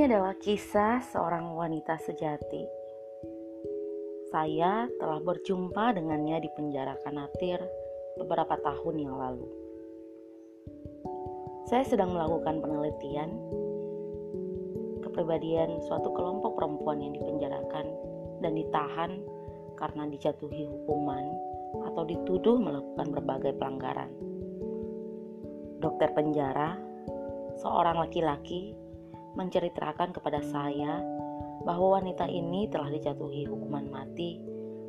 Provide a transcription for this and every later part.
Ini adalah kisah seorang wanita sejati. Saya telah berjumpa dengannya di penjara Kanatir beberapa tahun yang lalu. Saya sedang melakukan penelitian kepribadian suatu kelompok perempuan yang dipenjarakan dan ditahan karena dijatuhi hukuman atau dituduh melakukan berbagai pelanggaran. Dokter penjara, seorang laki-laki menceritakan kepada saya bahwa wanita ini telah dijatuhi hukuman mati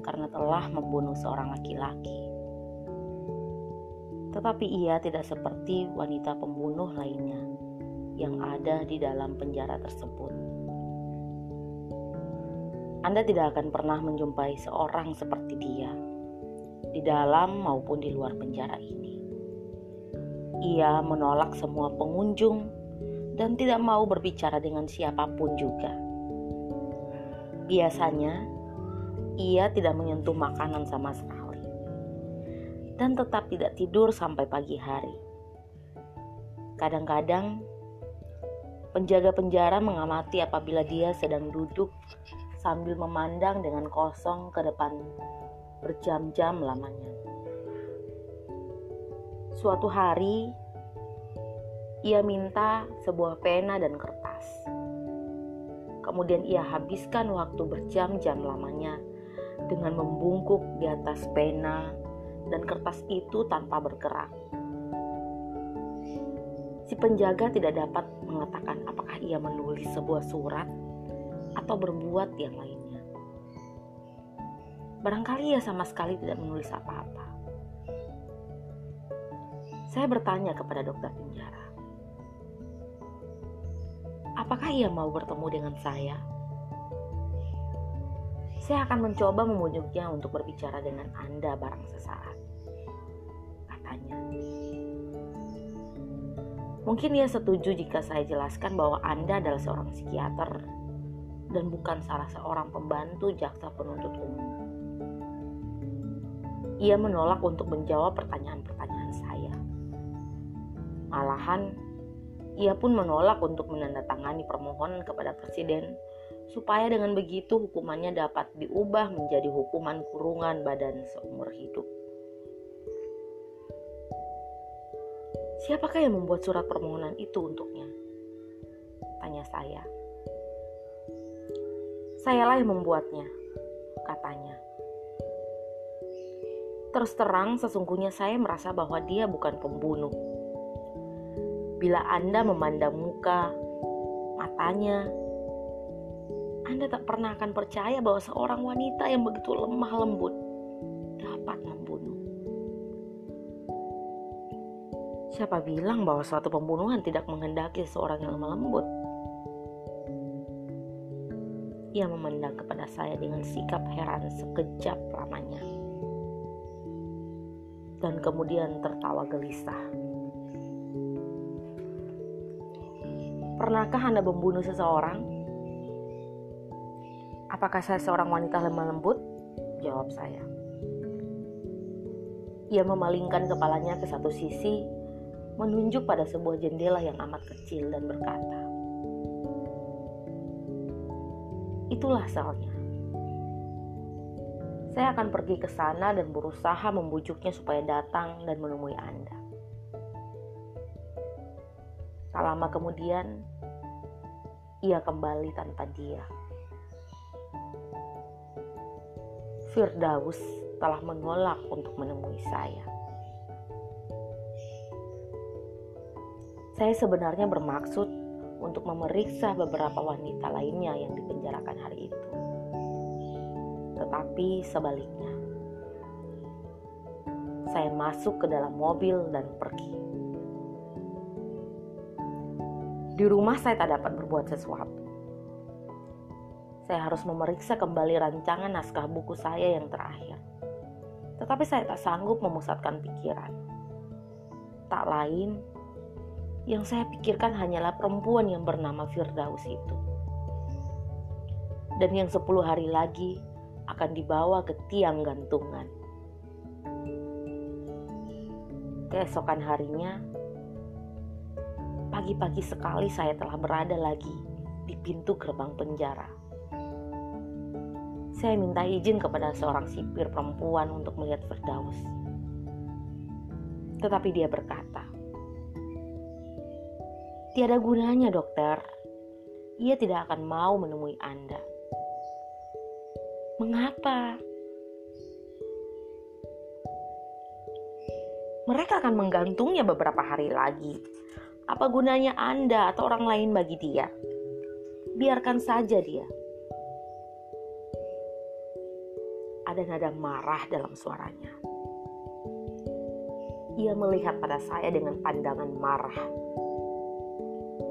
karena telah membunuh seorang laki-laki. Tetapi ia tidak seperti wanita pembunuh lainnya yang ada di dalam penjara tersebut. Anda tidak akan pernah menjumpai seorang seperti dia di dalam maupun di luar penjara ini. Ia menolak semua pengunjung dan tidak mau berbicara dengan siapa pun juga. Biasanya, ia tidak menyentuh makanan sama sekali dan tetap tidak tidur sampai pagi hari. Kadang-kadang, penjaga penjara mengamati apabila dia sedang duduk sambil memandang dengan kosong ke depan berjam-jam lamanya. Suatu hari, ia minta sebuah pena dan kertas. Kemudian ia habiskan waktu berjam-jam lamanya dengan membungkuk di atas pena dan kertas itu tanpa bergerak. Si penjaga tidak dapat mengatakan apakah ia menulis sebuah surat atau berbuat yang lainnya. Barangkali ia sama sekali tidak menulis apa-apa. Saya bertanya kepada dokter penjara, Apakah ia mau bertemu dengan saya? Saya akan mencoba memujuknya untuk berbicara dengan Anda barang sesaat. Katanya. Mungkin ia setuju jika saya jelaskan bahwa Anda adalah seorang psikiater dan bukan salah seorang pembantu jaksa penuntut umum. Ia menolak untuk menjawab pertanyaan-pertanyaan saya. Malahan, ia pun menolak untuk menandatangani permohonan kepada presiden supaya dengan begitu hukumannya dapat diubah menjadi hukuman kurungan badan seumur hidup. Siapakah yang membuat surat permohonan itu untuknya? Tanya saya. Sayalah yang membuatnya, katanya. Terus terang, sesungguhnya saya merasa bahwa dia bukan pembunuh Bila Anda memandang muka, matanya, Anda tak pernah akan percaya bahwa seorang wanita yang begitu lemah lembut dapat membunuh. Siapa bilang bahwa suatu pembunuhan tidak menghendaki seorang yang lemah lembut? Ia memandang kepada saya dengan sikap heran sekejap lamanya. Dan kemudian tertawa gelisah. Pernahkah Anda membunuh seseorang? Apakah saya seorang wanita lemah lembut? Jawab saya. Ia memalingkan kepalanya ke satu sisi, menunjuk pada sebuah jendela yang amat kecil dan berkata, Itulah selnya. Saya akan pergi ke sana dan berusaha membujuknya supaya datang dan menemui Anda. Tak lama kemudian, ia kembali tanpa dia. Firdaus telah menolak untuk menemui saya. Saya sebenarnya bermaksud untuk memeriksa beberapa wanita lainnya yang dipenjarakan hari itu. Tetapi sebaliknya, saya masuk ke dalam mobil dan pergi. Di rumah saya tak dapat berbuat sesuatu. Saya harus memeriksa kembali rancangan naskah buku saya yang terakhir. Tetapi saya tak sanggup memusatkan pikiran. Tak lain, yang saya pikirkan hanyalah perempuan yang bernama Firdaus itu. Dan yang sepuluh hari lagi akan dibawa ke tiang gantungan. Keesokan harinya, Pagi-pagi sekali saya telah berada lagi di pintu gerbang penjara. Saya minta izin kepada seorang sipir perempuan untuk melihat Firdaus. Tetapi dia berkata, Tiada gunanya dokter, ia tidak akan mau menemui Anda. Mengapa? Mereka akan menggantungnya beberapa hari lagi. Apa gunanya Anda atau orang lain bagi dia? Biarkan saja dia. Ada nada marah dalam suaranya. Ia melihat pada saya dengan pandangan marah.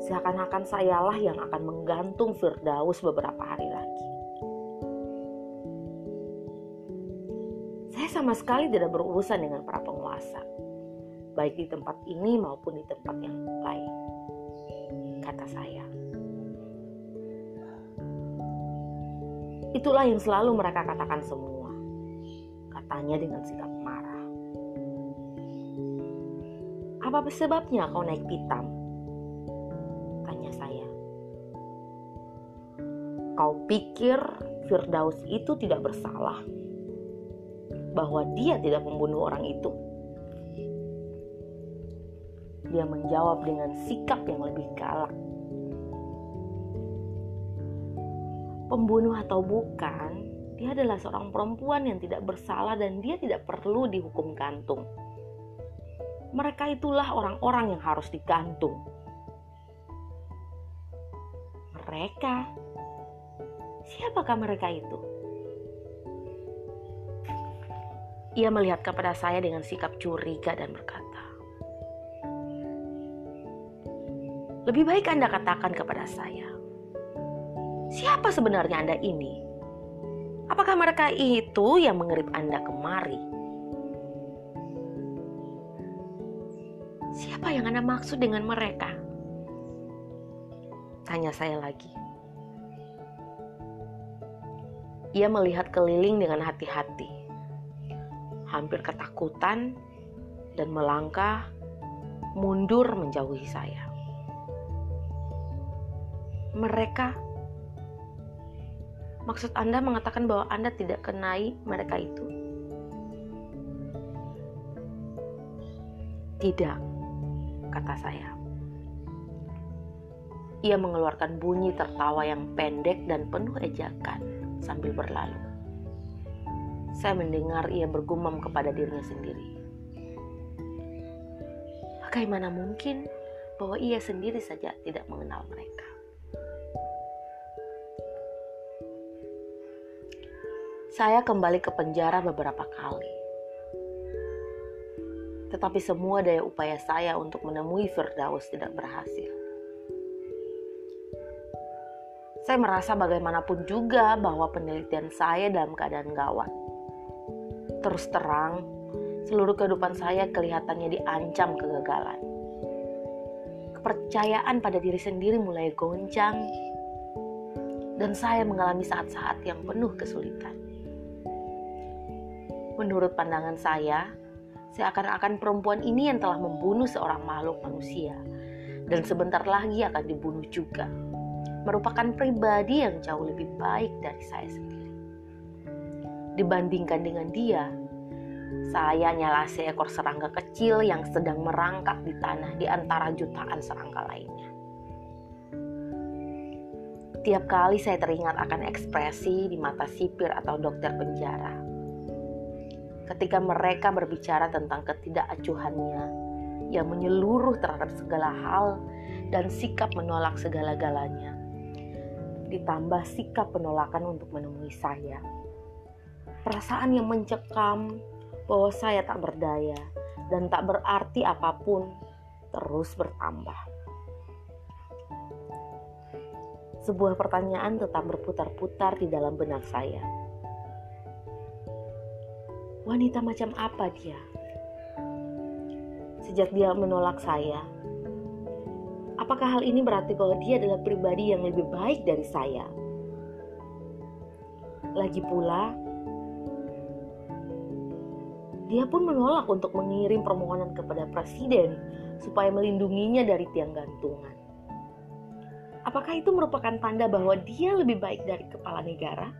Seakan-akan sayalah yang akan menggantung Firdaus beberapa hari lagi. Saya sama sekali tidak berurusan dengan para penguasa, baik di tempat ini maupun di tempat yang lain, kata saya. Itulah yang selalu mereka katakan semua, katanya dengan sikap marah. Apa sebabnya kau naik pitam? Tanya saya. Kau pikir Firdaus itu tidak bersalah? Bahwa dia tidak membunuh orang itu? Dia menjawab dengan sikap yang lebih galak pembunuh atau bukan, dia adalah seorang perempuan yang tidak bersalah dan dia tidak perlu dihukum gantung. Mereka itulah orang-orang yang harus digantung. Mereka, siapakah mereka itu? Ia melihat kepada saya dengan sikap curiga dan berkata, "Lebih baik Anda katakan kepada saya, Siapa sebenarnya Anda ini? Apakah mereka itu yang mengirim Anda kemari? Siapa yang Anda maksud dengan mereka? Tanya saya lagi. Ia melihat keliling dengan hati-hati, hampir ketakutan, dan melangkah mundur menjauhi saya. Mereka Maksud Anda mengatakan bahwa Anda tidak kenai mereka itu? Tidak, kata saya. Ia mengeluarkan bunyi tertawa yang pendek dan penuh ejakan sambil berlalu. Saya mendengar ia bergumam kepada dirinya sendiri. Bagaimana mungkin bahwa ia sendiri saja tidak mengenal mereka? Saya kembali ke penjara beberapa kali. Tetapi semua daya upaya saya untuk menemui Firdaus tidak berhasil. Saya merasa bagaimanapun juga bahwa penelitian saya dalam keadaan gawat. Terus terang, seluruh kehidupan saya kelihatannya diancam kegagalan. Kepercayaan pada diri sendiri mulai goncang, dan saya mengalami saat-saat yang penuh kesulitan. Menurut pandangan saya, seakan-akan perempuan ini yang telah membunuh seorang makhluk manusia dan sebentar lagi akan dibunuh juga. Merupakan pribadi yang jauh lebih baik dari saya sendiri. Dibandingkan dengan dia, saya nyala seekor serangga kecil yang sedang merangkak di tanah di antara jutaan serangga lainnya. Tiap kali saya teringat akan ekspresi di mata sipir atau dokter penjara, ketika mereka berbicara tentang ketidakacuhannya yang menyeluruh terhadap segala hal dan sikap menolak segala-galanya. Ditambah sikap penolakan untuk menemui saya. Perasaan yang mencekam bahwa saya tak berdaya dan tak berarti apa pun terus bertambah. Sebuah pertanyaan tetap berputar-putar di dalam benak saya wanita macam apa dia? Sejak dia menolak saya, apakah hal ini berarti bahwa dia adalah pribadi yang lebih baik dari saya? Lagi pula, dia pun menolak untuk mengirim permohonan kepada presiden supaya melindunginya dari tiang gantungan. Apakah itu merupakan tanda bahwa dia lebih baik dari kepala negara?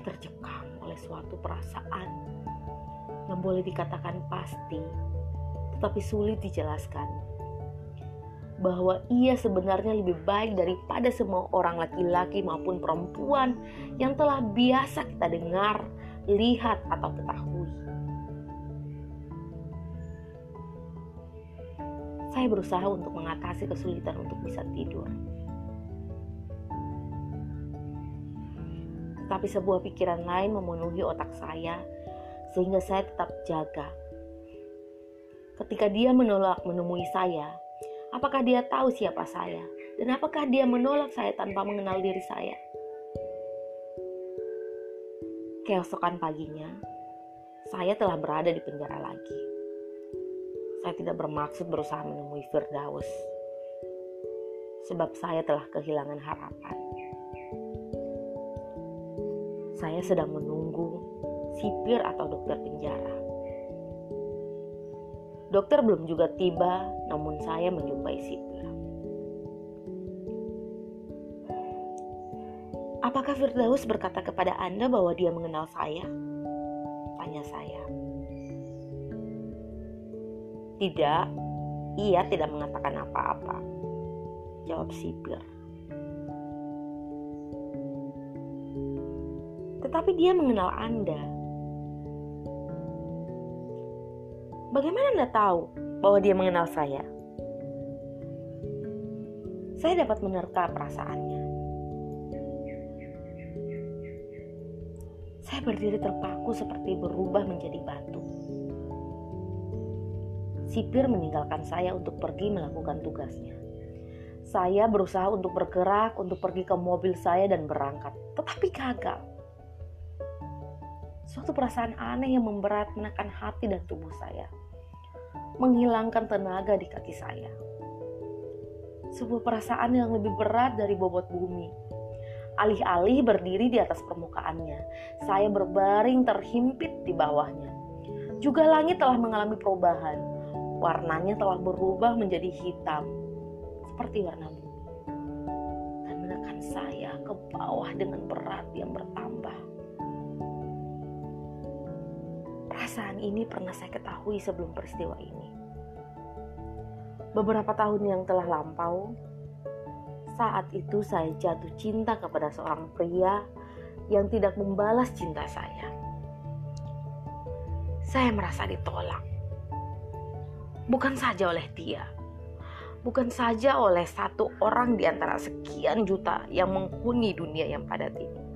Saya tercekam oleh suatu perasaan yang boleh dikatakan pasti, tetapi sulit dijelaskan. Bahwa ia sebenarnya lebih baik daripada semua orang laki-laki maupun perempuan yang telah biasa kita dengar, lihat, atau ketahui. Saya berusaha untuk mengatasi kesulitan untuk bisa tidur. Tapi sebuah pikiran lain memenuhi otak saya sehingga saya tetap jaga. Ketika dia menolak menemui saya, apakah dia tahu siapa saya? Dan apakah dia menolak saya tanpa mengenal diri saya? Keesokan paginya, saya telah berada di penjara lagi. Saya tidak bermaksud berusaha menemui Firdaus, sebab saya telah kehilangan harapan. Saya sedang menunggu sipir atau dokter penjara. Dokter belum juga tiba, namun saya menjumpai sipir. Apakah Firdaus berkata kepada Anda bahwa dia mengenal saya? Tanya saya. Tidak, ia tidak mengatakan apa-apa. Jawab sipir. Tetapi dia mengenal Anda. Bagaimana Anda tahu bahwa dia mengenal saya? Saya dapat menerka perasaannya. Saya berdiri terpaku seperti berubah menjadi batu. Sipir meninggalkan saya untuk pergi melakukan tugasnya. Saya berusaha untuk bergerak, untuk pergi ke mobil saya dan berangkat, tetapi gagal. Suatu perasaan aneh yang memberat menekan hati dan tubuh saya. Menghilangkan tenaga di kaki saya. Sebuah perasaan yang lebih berat dari bobot bumi. Alih-alih berdiri di atas permukaannya, saya berbaring terhimpit di bawahnya. Juga langit telah mengalami perubahan. Warnanya telah berubah menjadi hitam, seperti warna bumi. Dan menekan saya ke bawah dengan berat yang bertambah. Perasaan ini pernah saya ketahui sebelum peristiwa ini. Beberapa tahun yang telah lampau, saat itu saya jatuh cinta kepada seorang pria yang tidak membalas cinta saya. Saya merasa ditolak. Bukan saja oleh dia, bukan saja oleh satu orang di antara sekian juta yang menghuni dunia yang padat ini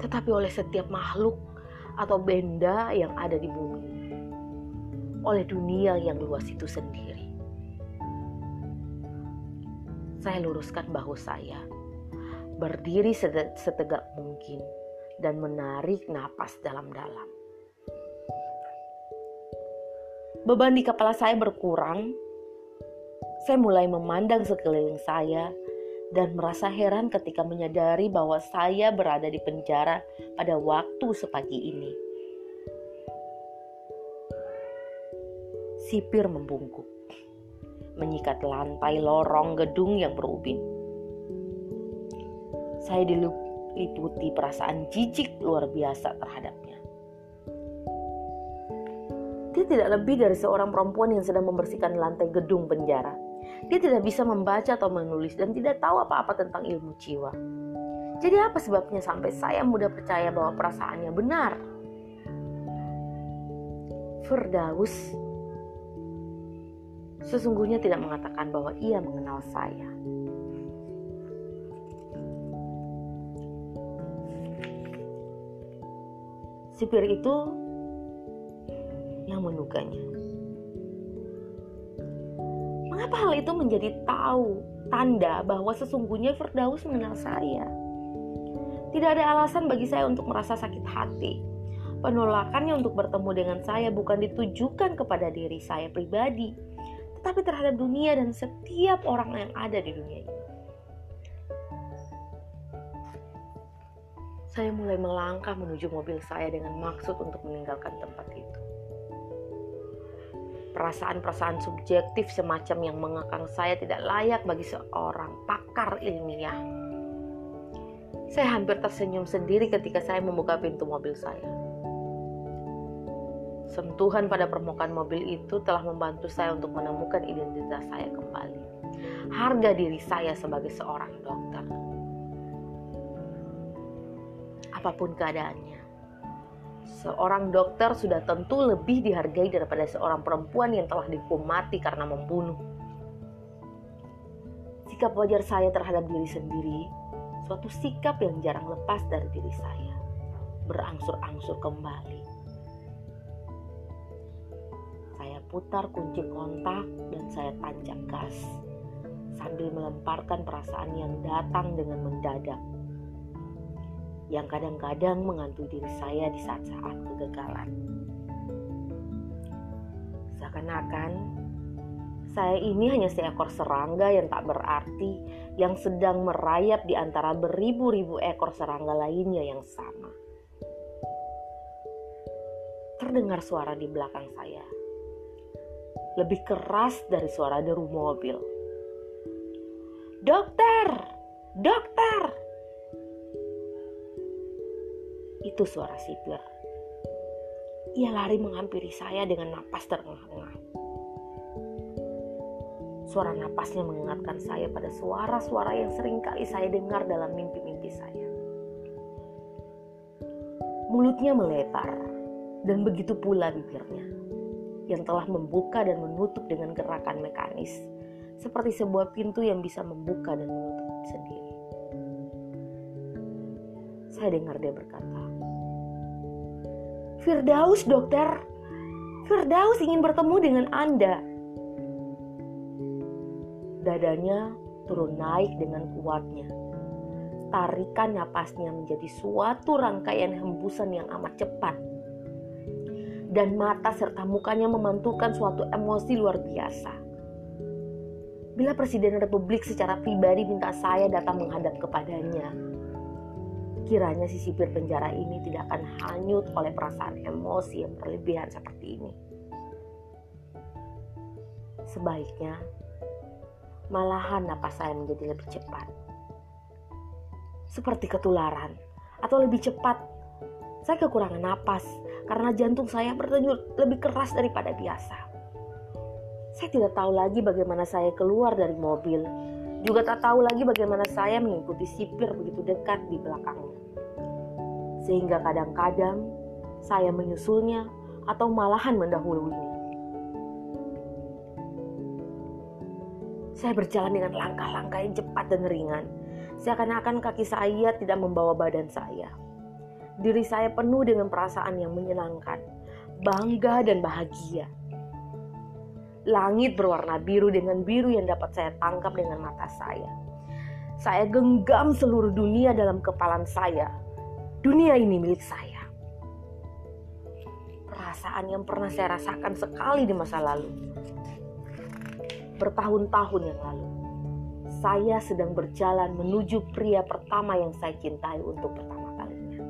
tetapi oleh setiap makhluk atau benda yang ada di bumi, oleh dunia yang luas itu sendiri. Saya luruskan bahu saya, berdiri setegak mungkin, dan menarik napas dalam-dalam. Beban di kepala saya berkurang. Saya mulai memandang sekeliling saya dan merasa heran ketika menyadari bahwa saya berada di penjara pada waktu sepagi ini. Sipir membungkuk, menyikat lantai lorong gedung yang berubin. Saya diliputi perasaan jijik luar biasa terhadapnya. Dia tidak lebih dari seorang perempuan yang sedang membersihkan lantai gedung penjara dia tidak bisa membaca atau menulis dan tidak tahu apa-apa tentang ilmu jiwa. Jadi apa sebabnya sampai saya mudah percaya bahwa perasaannya benar? Firdaus sesungguhnya tidak mengatakan bahwa ia mengenal saya. Sipir itu yang menuganya. Mengapa hal itu menjadi tahu tanda bahwa sesungguhnya Firdaus mengenal saya? Tidak ada alasan bagi saya untuk merasa sakit hati. Penolakannya untuk bertemu dengan saya bukan ditujukan kepada diri saya pribadi, tetapi terhadap dunia dan setiap orang yang ada di dunia ini. Saya mulai melangkah menuju mobil saya dengan maksud untuk meninggalkan tempat itu. Perasaan-perasaan subjektif semacam yang mengekang saya tidak layak bagi seorang pakar ilmiah. Saya hampir tersenyum sendiri ketika saya membuka pintu mobil saya. Sentuhan pada permukaan mobil itu telah membantu saya untuk menemukan identitas saya kembali. Harga diri saya sebagai seorang dokter. Apa pun keadaannya, seorang dokter sudah tentu lebih dihargai daripada seorang perempuan yang telah dihukum mati karena membunuh. Sikap wajar saya terhadap diri sendiri, suatu sikap yang jarang lepas dari diri saya, berangsur-angsur kembali. Saya putar kunci kontak dan saya tancap gas sambil melemparkan perasaan yang datang dengan mendadak yang kadang-kadang menghantui diri saya di saat-saat kegagalan. Seakan-akan saya ini hanya seekor serangga yang tak berarti yang sedang merayap di antara beribu-ribu ekor serangga lainnya yang sama. Terdengar suara di belakang saya. Lebih keras dari suara deru mobil. Dokter! Dokter! Itu suara sipir. Ia lari menghampiri saya dengan napas terengah-engah. Suara napasnya mengingatkan saya pada suara-suara yang sering kali saya dengar dalam mimpi-mimpi saya. Mulutnya melebar dan begitu pula bibirnya yang telah membuka dan menutup dengan gerakan mekanis seperti sebuah pintu yang bisa membuka dan menutup sendiri. Saya dengar dia berkata, Firdaus dokter, Firdaus ingin bertemu dengan Anda. Dadanya turun naik dengan kuatnya. Tarikan napasnya menjadi suatu rangkaian hembusan yang amat cepat. Dan mata serta mukanya memantulkan suatu emosi luar biasa. Bila Presiden Republik secara pribadi minta saya datang menghadap kepadanya, Kiranya si sipir penjara ini tidak akan hanyut oleh perasaan emosi yang berlebihan seperti ini. Sebaiknya, malahan napas saya menjadi lebih cepat. Seperti ketularan, atau lebih cepat, saya kekurangan napas karena jantung saya berdenyut lebih keras daripada biasa. Saya tidak tahu lagi bagaimana saya keluar dari mobil juga tak tahu lagi bagaimana saya mengikuti sipir begitu dekat di belakangnya. Sehingga kadang-kadang saya menyusulnya atau malahan mendahulunya. Saya berjalan dengan langkah-langkah yang cepat dan ringan. Seakan-akan kaki saya tidak membawa badan saya. Diri saya penuh dengan perasaan yang menyenangkan, bangga dan bahagia. Langit berwarna biru dengan biru yang dapat saya tangkap dengan mata saya. Saya genggam seluruh dunia dalam kepalan saya. Dunia ini milik saya. Perasaan yang pernah saya rasakan sekali di masa lalu. Bertahun-tahun yang lalu. Saya sedang berjalan menuju pria pertama yang saya cintai untuk pertama kalinya.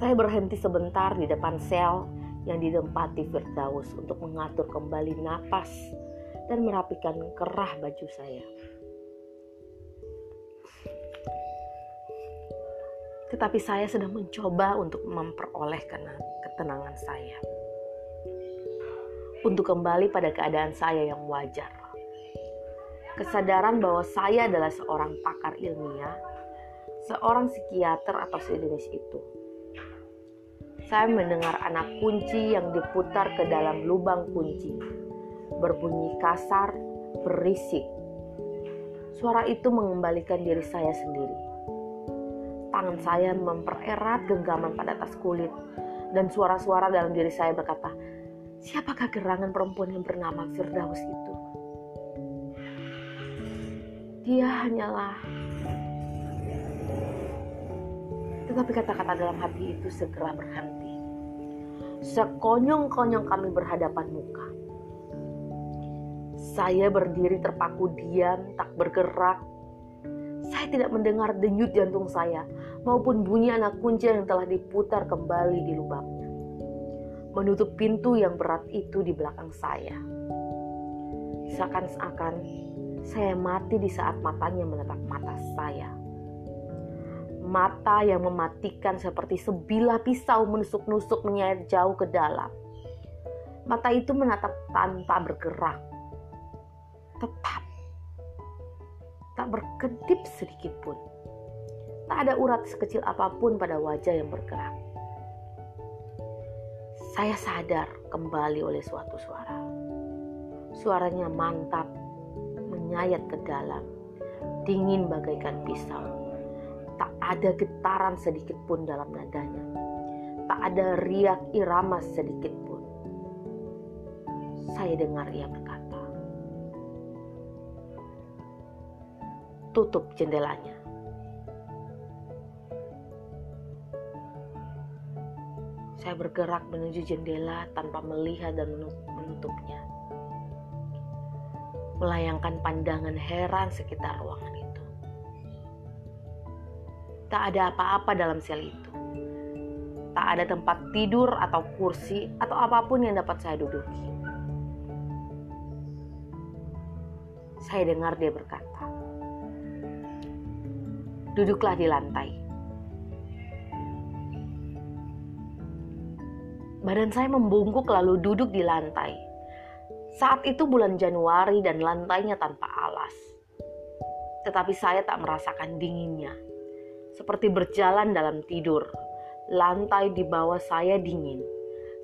Saya berhenti sebentar di depan sel yang ditempati Firdaus untuk mengatur kembali napas dan merapikan kerah baju saya. Tetapi saya sedang mencoba untuk memperoleh ketenangan saya. Untuk kembali pada keadaan saya yang wajar. Kesadaran bahwa saya adalah seorang pakar ilmiah, seorang psikiater atau sejenis itu saya mendengar anak kunci yang diputar ke dalam lubang kunci. Berbunyi kasar, berisik. Suara itu mengembalikan diri saya sendiri. Tangan saya mempererat genggaman pada tas kulit dan suara-suara dalam diri saya berkata, siapakah gerangan perempuan yang bernama Firdaus itu? Dia hanyalah tetapi kata-kata dalam hati itu segera berhenti. Sekonyong-konyong kami berhadapan muka. Saya berdiri terpaku diam, tak bergerak. Saya tidak mendengar denyut jantung saya maupun bunyi anak kunci yang telah diputar kembali di lubangnya. menutup pintu yang berat itu di belakang saya. Seakan-akan saya mati di saat matanya menatap mata saya. Mata yang mematikan seperti sebilah pisau menusuk-nusuk menyayat jauh ke dalam. Mata itu menatap tanpa bergerak. Tetap. Tak berkedip sedikit pun. Tak ada urat sekecil apa pun pada wajah yang bergerak. Saya sadar kembali oleh suatu suara. Suaranya mantap, menyayat ke dalam, dingin bagaikan pisau. Ada getaran sedikit pun dalam nadanya. Tak ada riak irama sedikit pun. Saya dengar ia berkata, "Tutup jendelanya." Saya bergerak menuju jendela tanpa melihat dan menutupnya. Melayangkan pandangan heran sekitar ruangan. Tak ada apa-apa dalam sel itu. Tak ada tempat tidur atau kursi atau apa pun yang dapat saya duduki. Saya dengar dia berkata, "Duduklah di lantai." Badan saya membungkuk lalu duduk di lantai. Saat itu bulan Januari dan lantainya tanpa alas. Tetapi saya tak merasakan dinginnya. Seperti berjalan dalam tidur. Lantai di bawah saya dingin.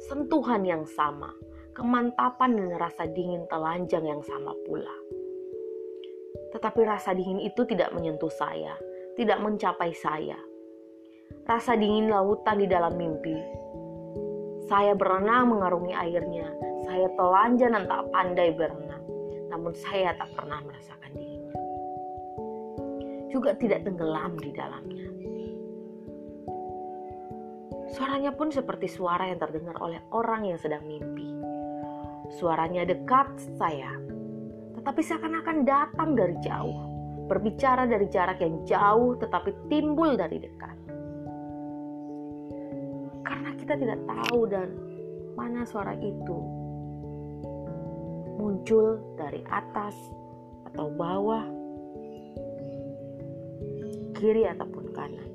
Sentuhan yang sama. Kemantapan dan rasa dingin telanjang yang sama pula. Tetapi rasa dingin itu tidak menyentuh saya, tidak mencapai saya. Rasa dingin lautan di dalam mimpi saya berenang mengarungi airnya. Saya telanjang dan tak pandai berenang. Namun saya tak pernah merasakan dinginnya. Juga tidak tenggelam di dalamnya. Suaranya pun seperti suara yang terdengar oleh orang yang sedang mimpi. Suaranya dekat saya, tetapi seakan-akan datang dari jauh, berbicara dari jarak yang jauh, tetapi timbul dari dekat kita tidak tahu dan mana suara itu muncul dari atas atau bawah, kiri ataupun kanan.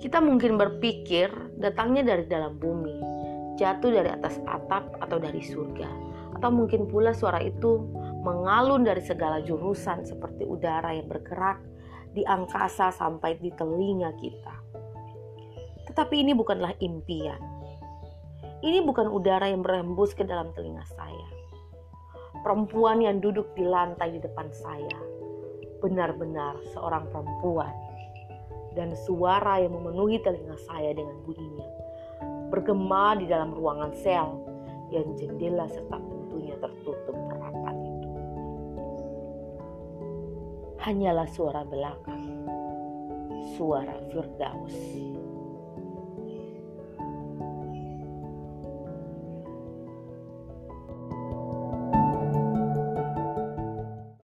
Kita mungkin berpikir datangnya dari dalam bumi, jatuh dari atas atap atau dari surga, atau mungkin pula suara itu mengalun dari segala jurusan seperti udara yang bergerak di angkasa sampai di telinga kita. Tetapi ini bukanlah impian. Ini bukan udara yang berembus ke dalam telinga saya. Perempuan yang duduk di lantai di depan saya benar-benar seorang perempuan dan suara yang memenuhi telinga saya dengan bunyinya bergema di dalam ruangan sel yang jendela serta pintunya tertutup rapat itu. Hanyalah suara belakang, suara Firdaus.